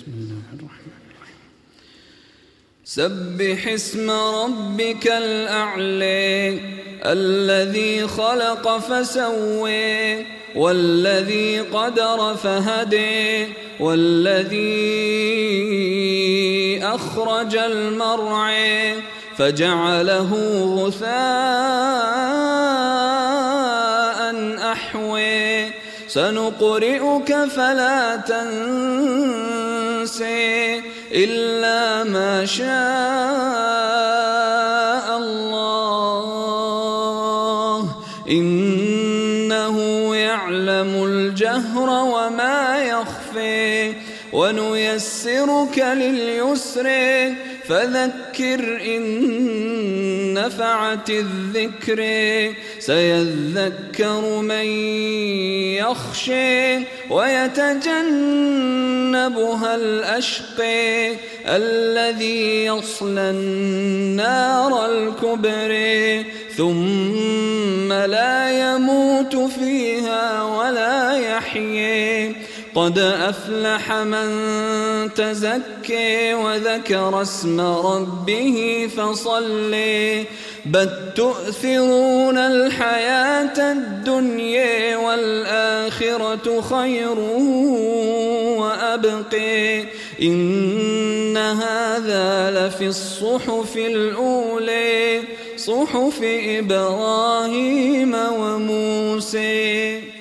بسم الله الرحمن الرحيم. سبح اسم ربك الأعلى الذي خلق فسوي والذي قدر فهدي والذي أخرج المرعى فجعله غثاء أحوي سنقرئك فلا تنسي إلا ما شاء الله. إنه يعلم الجهر وما يخفي. ونيسرك لليسر فذكر إن نفعت الذكر. سيذكر من يخشي ويتجنبها الأشقي الذي يصلى النار الكبري ثم لا يموت فيها ولا يحيي قد أفلح من تزكي وذكر اسم ربه فصلي. بل تؤثرون الحياة الدنيا والآخرة خير وأبقي. إن هذا لفي الصحف الأولى صحف إبراهيم وموسى.